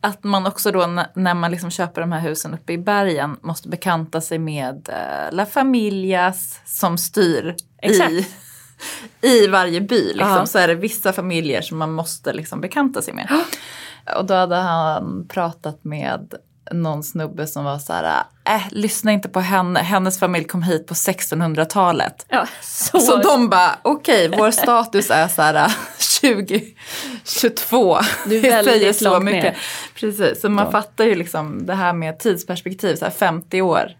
Att man också då när man liksom köper de här husen uppe i bergen måste bekanta sig med eh, La Familias som styr Exakt. i, i varje by. Liksom. Ja. Så är det vissa familjer som man måste liksom bekanta sig med. Och då hade han pratat med någon snubbe som var så här, äh, lyssna inte på henne, hennes familj kom hit på 1600-talet. Ja, så, Så de bara, okej, vår status är så här 2022. Du är Det väldigt säger så långt mycket. ner. Precis, så man fattar ju liksom det här med tidsperspektiv, så här 50 år,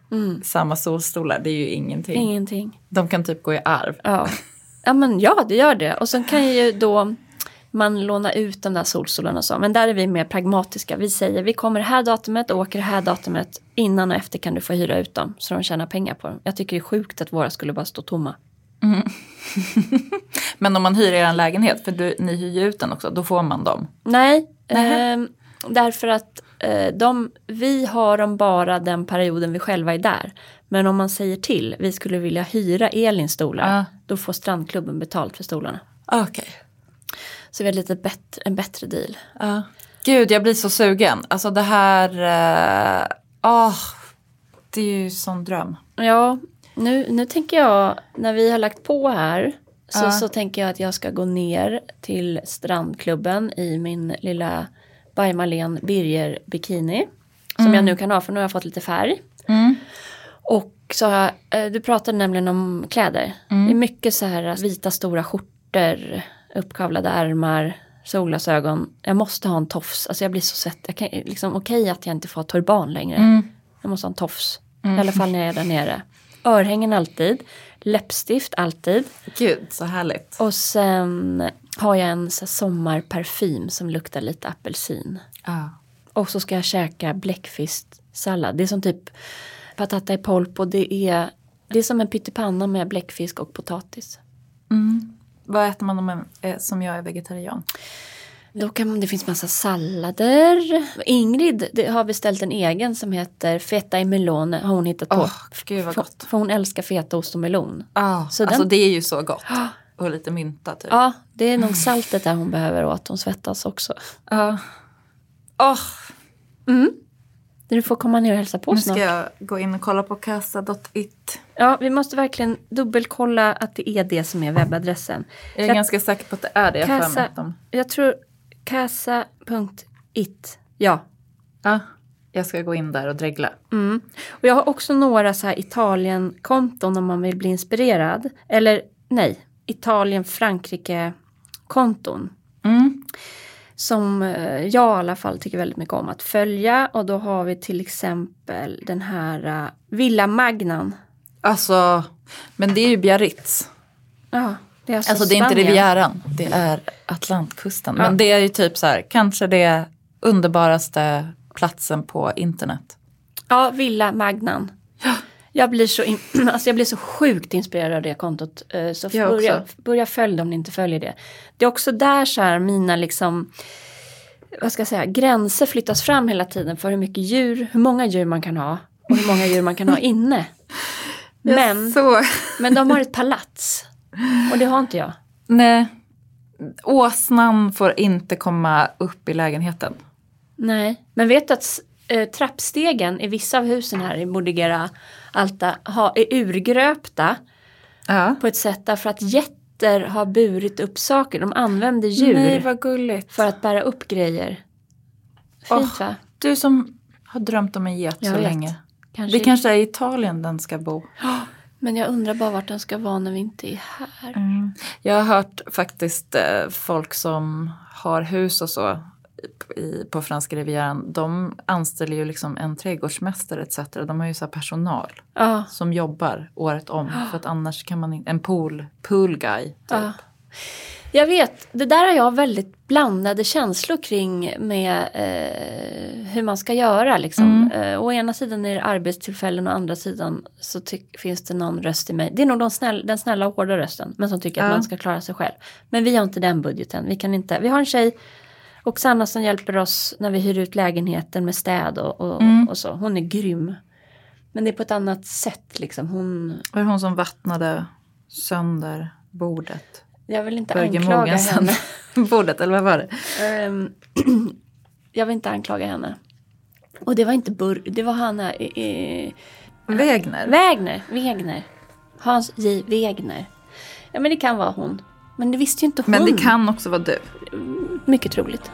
samma solstolar, det är ju ingenting. Ingenting. De kan typ gå i arv. Ja. ja, men ja, det gör det. Och sen kan ju då man låna ut de där solstolarna och så. Men där är vi mer pragmatiska. Vi säger vi kommer det här datumet och åker det här datumet. Innan och efter kan du få hyra ut dem så de tjänar pengar på dem. Jag tycker det är sjukt att våra skulle bara stå tomma. Men om man hyr er en lägenhet, för du, ni hyr ju ut den också, då får man dem. Nej, ehm, därför att eh, de, vi har dem bara den perioden vi själva är där. Men om man säger till, vi skulle vilja hyra Elins stolar, Ja. då får strandklubben betalt för stolarna. Okej. Så vi har lite bättre, en bättre deal. Ja. Gud, jag blir så sugen. Alltså det här, eh, åh, det är ju sån dröm. Ja, nu, nu tänker jag, när vi har lagt på här, så, Ja. så tänker jag att jag ska gå ner till strandklubben i min lilla By Marlene Birger bikini. Som jag nu kan ha, för nu har jag fått lite färg. Mm. Och så har jag, eh, du pratade nämligen om kläder. Det är mycket så här vita stora skjortor, uppkavlade ärmar, solglasögon. Jag måste ha en tofs. Alltså jag blir så sett. Jag kan, liksom, okej att jag inte får ha turban längre. Mm. Jag måste ha en tofs. I alla fall när jag är där nere. Örhängen alltid. Läppstift alltid. Gud, så härligt. Och sen har jag en så sommarparfym som luktar lite apelsin. Ja. Och så ska jag käka bläckfisksallad. Det är som typ patata i polpo. Det är, det är som en pyttipanna med bläckfisk och potatis. Mm. Vad äter man om man är, som jag är vegetarian? Då kan det finns massa sallader. Ingrid det har beställt en egen som heter feta i melone. Har hon hittat på. Åh, gud vad för, gott. för hon älskar fetaost och melon. Ah, Så alltså den- det är ju så gott. Och lite mynta typ. Ja, det är nog saltet där hon behöver åt. Hon svettas också. Ja. Åh, Du får komma ner och hälsa på nu snart. ska jag gå in och kolla på casa.it. Ja, vi måste verkligen dubbelkolla att det är det som är webbadressen. Jag är Jag- ganska säker på att det är det. Jag att de... jag tror casa.it. Ja. Ja, jag ska gå in där och dregla. Mm. Och jag har också några så här Italien-konton om man vill bli inspirerad. Eller nej, Italien-Frankrike-konton. Mm. Som eh, jag i alla fall tycker väldigt mycket om att följa. Och då har vi till exempel den här uh, Villa Magnan. Alltså, men det är ju Biarritz. Ja, det är alltså, Alltså det är inte Spanien. Rivieran, det är Atlantkusten. Ja. Men det är ju typ så här, kanske det underbaraste platsen på internet. Ja, Villa Magnan. Jag blir, så in, alltså jag blir så sjukt inspirerad av det kontot. eh, Så börja, börja följa om ni inte följer det. Det är också där så här mina liksom, vad ska jag säga, gränser flyttas fram hela tiden för hur mycket djur, hur många djur man kan ha och hur många djur man kan ha inne. Men, men de har ett palats och det har inte jag. nej, åsnan får inte komma upp i lägenheten. Nej, men vet du att eh, trappstegen i vissa av husen här i Bordigera Alta ha, är urgröpta Ja. på ett sätt därför att getter har burit upp saker. De använder djur Nej, för att bära upp grejer. Fint Åh, va? Du som har drömt om en get Jag så vet. länge. Kanske. Det kanske är i Italien den ska bo. Men jag undrar bara vart den ska vara när vi inte är här. Mm. Jag har hört faktiskt eh, folk som har hus och så i, på franska rivieran. De anställer ju liksom en trädgårdsmästare etc. De har ju så personal Ja, som jobbar året om. För att annars kan man inte, en pool, pool guy. Typ. ja. Jag vet, det där har jag väldigt blandade känslor kring med eh, hur man ska göra. Liksom. Eh, å ena sidan är det arbetstillfällen och å andra sidan så finns det någon röst i mig. Det är nog de snäll, den snälla och hårda rösten, men som tycker att Ja. man ska klara sig själv. Men vi har inte den budgeten. Vi, kan inte, vi har en tjej, Oksana, som hjälper oss när vi hyr ut lägenheten med städ och, och, och så. Hon är grym. Men det är på ett annat sätt liksom. Hon, Var det hon som vattnade sönder bordet? jag vill inte Börje anklaga henne. bordet, eller vad var det? Ehm, jag vill inte anklaga henne. Och det var inte Bur, det var Hanna eh, eh, Wägner? Wägner, Wägner. Hans J. Wägner. Ja men det kan vara hon. Men det visste ju inte hon. Men det kan också vara du. Mycket troligt.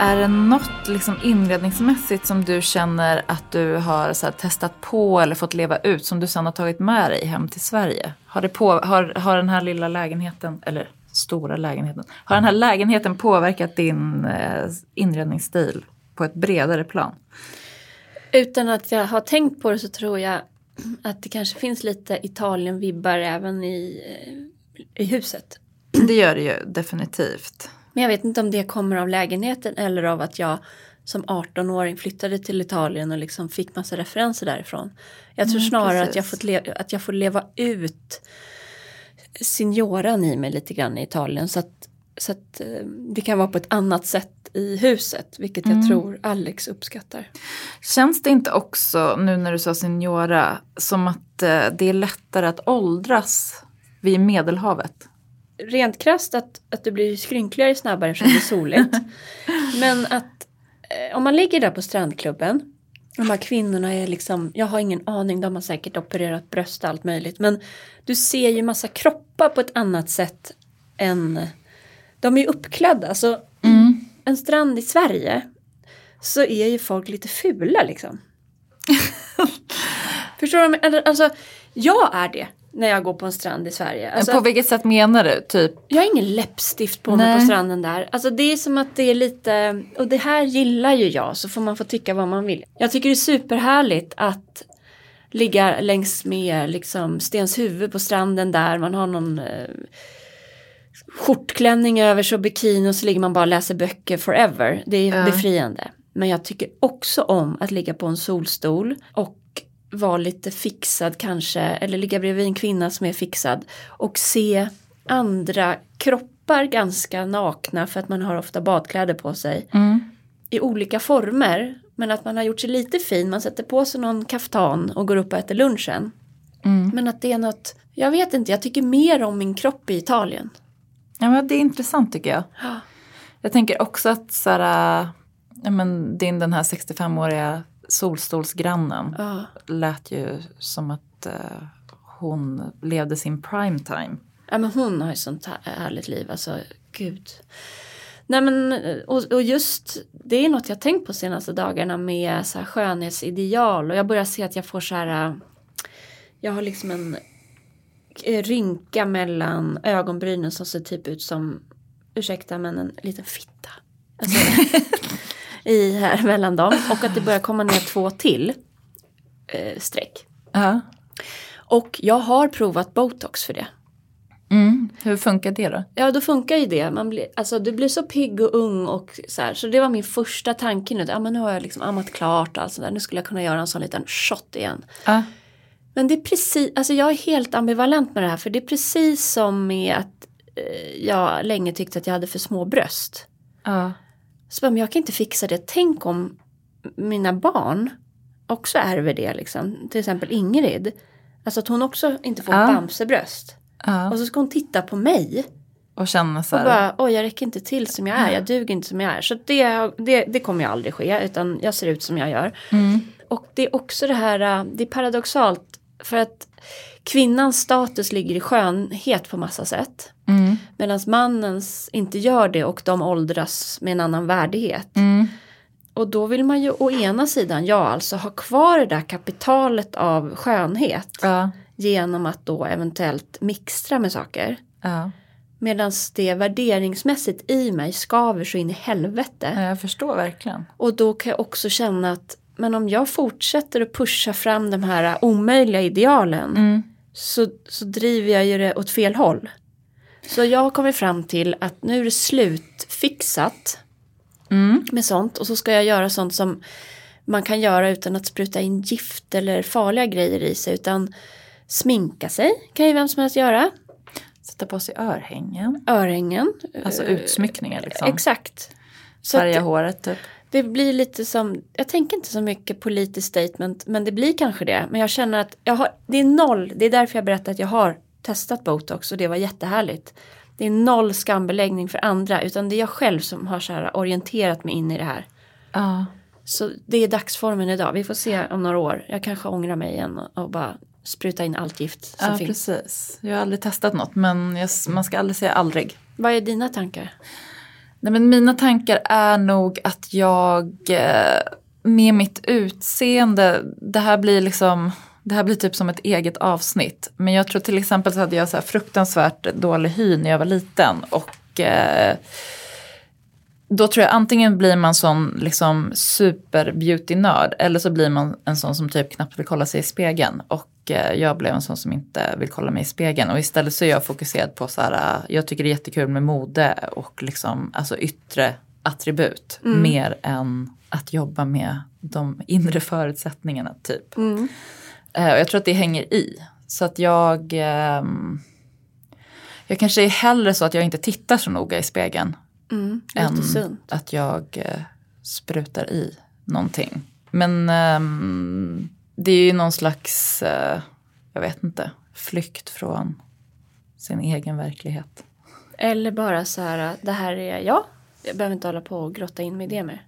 Är det något liksom inredningsmässigt som du känner att du har så här, testat på eller fått leva ut som du sen har tagit med dig hem till Sverige? Har, det på, har, har den här lilla lägenheten, eller stora lägenheten, har den här lägenheten påverkat din eh, inredningsstil på ett bredare plan? Utan att jag har tänkt på det så tror jag att det kanske finns lite Italien-vibbar även i, eh, i huset. Det gör det ju definitivt. Men jag vet inte om det kommer av lägenheten eller av att jag som 18-åring flyttade till Italien och liksom fick massa referenser därifrån. Jag tror Mm, snarare att jag, fått le- att jag får leva ut signoran i mig lite grann i Italien. Så att, så att eh, det kan vara på ett annat sätt i huset, vilket Mm. jag tror Alex uppskattar. Känns det inte också, nu när du sa signora, som att eh, det är lättare att åldras vid Medelhavet? Rent krasst att, att du blir skrynkligare snabbare eftersom det är soligt. Men att eh, om man ligger där på strandklubben de här kvinnorna är liksom, jag har ingen aning, de har säkert opererat bröst och allt möjligt. Men du ser ju massa kroppar på ett annat sätt än, de är ju uppklädda. Så en strand i Sverige så är ju folk lite fula liksom. Förstår du? Alltså, jag är det. när jag går på en strand i Sverige. Alltså, på vilket sätt menar du? Typ? jag har ingen läppstift på mig Nej. på stranden där. Alltså det är som att det är lite, och det här gillar ju jag så får man få tycka vad man vill. Jag tycker det är superhärligt att ligga längs med liksom Stenshuvud på stranden där man har någon eh, skjortklänning över och bikini och så ligger man bara och läser böcker forever. Det är Ja. befriande. Men jag tycker också om att ligga på en solstol och vara lite fixad kanske eller ligga bredvid en kvinna som är fixad och se andra kroppar ganska nakna för att man har ofta badkläder på sig Mm. i olika former. Men att man har gjort sig lite fin, man sätter på sig någon kaftan och går upp och äter lunchen. Mm. Men att det är något, jag vet inte, jag tycker mer om min kropp i Italien. Ja, men det är intressant tycker jag. Ja. Jag tänker också att så här, äh, ja, men din den här 65-åriga solstolsgrannen Ja. lät ju som att eh, hon levde sin prime time. Ja men hon har ju sånt här härligt liv, alltså gud. Nej men och, och just det är något jag tänkt på senaste dagarna med så här skönhetsideal och jag börjar se att jag får så här. äh, Jag har liksom en eh, rynka mellan ögonbrynen som ser typ ut som, ursäkta men en liten fitta. Alltså, I här mellan dem och att det börjar komma ner två till eh, streck. Ja. Och jag har provat botox för det. Mm. Hur funkar det då? Ja, då funkar ju det. Man blir, alltså, du blir så pigg och ung och så här. Så det var min första tanke nu. Ja, men nu har jag liksom ammat klart och allt sånt där. Nu skulle jag kunna göra en sån liten shot igen. Ja. Men det är precis, alltså jag är helt ambivalent med det här. För det är precis som med att eh, jag länge tyckte att jag hade för små bröst. Ja. Så bara, men jag kan inte fixa det. Tänk om mina barn också ärver det liksom. Till exempel Ingrid. Alltså att hon också inte får Ja. bamsebröst. ja. Och så ska hon titta på mig. Och känna så Och här. bara, oj jag räcker inte till som jag är, jag duger inte som jag är. Så det, det, det kommer ju aldrig ske, utan jag ser ut som jag gör. Mm. Och det är också det här, äh, det är paradoxalt. För att kvinnans status ligger i skönhet på massa sätt. Mm. Medan mannens inte gör det och de åldras med en annan värdighet. Mm. Och då vill man ju å ena sidan, ja alltså ha kvar det där kapitalet av skönhet. Ja. Genom att då eventuellt mixtra med saker. Ja. Medan det värderingsmässigt i mig skaver så in i helvete. ja, jag förstår verkligen. Och då kan jag också känna att men om jag fortsätter att pusha fram de här omöjliga idealen Mm. så, så driver jag ju det åt fel håll. Så jag har kommit fram till att nu är det slutfixat Mm. med sånt och så ska jag göra sånt som man kan göra utan att spruta in gift eller farliga grejer i sig utan sminka sig kan ju vem som helst göra. Sätta på sig örhängen. Örhängen. Alltså utsmyckningar liksom. Exakt. Färga håret typ. Det blir lite som, jag tänker inte så mycket politiskt statement men det blir kanske det. Men jag känner att jag har, det är noll, det är därför jag berättar att jag har testat botox och det var jättehärligt. Det är noll skambeläggning för andra utan det är jag själv som har så här orienterat mig in i det här. Ja. Så det är dagsformen idag, vi får se om några år. Jag kanske ångrar mig igen och, bara spruta in allt gift som Ja, finns. precis. Jag har aldrig testat något men jag, man ska aldrig säga aldrig. Vad är dina tankar? Nej, men mina tankar är nog att jag eh, med mitt utseende, det här blir liksom det här blir typ som ett eget avsnitt. Men jag tror till exempel så hade jag så här fruktansvärt dålig hy när jag var liten. Och eh, då tror jag antingen blir man sån liksom super beauty-nörd eller så blir man en sån som typ knappt vill kolla sig i spegeln. Och jag blev en sån som inte vill kolla mig i spegeln. Och istället så är jag fokuserad på så här, eh, jag tycker det är jättekul med mode och liksom alltså yttre attribut. Mer än att jobba med de inre förutsättningarna typ. Mm. Eh, och jag tror att det hänger i. Så att jag... ehm, jag kanske är hellre så att jag inte tittar så noga i spegeln. Mm, än att jag eh, sprutar i någonting. Men ehm, det är ju någon slags, eh, jag vet inte, flykt från sin egen verklighet. Eller bara så här, det här är jag. Jag behöver inte hålla på och grotta in mig i det mer.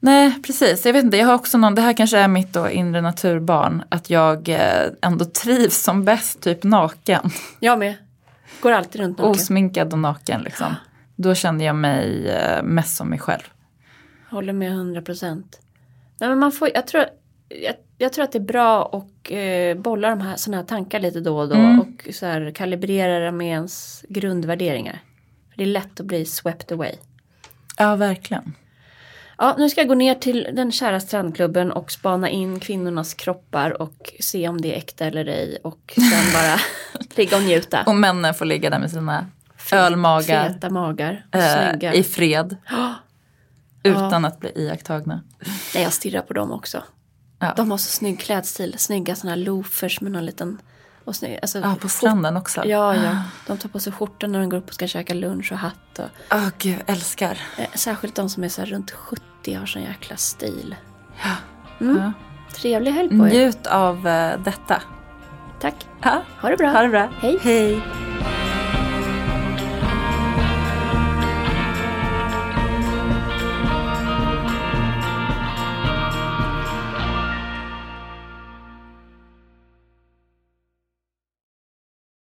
Nej, precis. Jag vet inte, jag har också någon, det här kanske är mitt då inre naturbarn, att jag eh, ändå trivs som bäst typ naken. Jag med. Går alltid runt naken. Osminkad och naken liksom. Då kände jag mig eh, mest som mig själv. Håller med 100 procent. Nej men man får, jag tror, jag jag tror att det är bra att eh, bolla de här, såna här tankar lite då och då Mm. och så här, kalibrera det med ens grundvärderingar. För det är lätt att bli swept away. Ja, verkligen. Ja, nu ska jag gå ner till den kära strandklubben och spana in kvinnornas kroppar och se om det är äkta eller ej och sen bara ligga och njuta. Och männen får ligga där med sina ölmagar Feta magar. Eh, i fred. Utan att bli iakttagna. Nej, jag stirrar på dem också. Ja. De har så snygg klädstil. Snygga såna här loafers med någon liten... Och snygg, alltså, Ja, på stranden också. Ja, ja. De tar på sig skjortan när de går upp och ska käka lunch och hatt. Och, Åh gud, älskar. eh, särskilt de som är så här runt 70 har sån jäkla stil. Ja. Mm. Ja. Trevlig helg på er. Njut av eh, detta. Tack. Ja. Ha det bra. Ha det bra. Hej. Hej.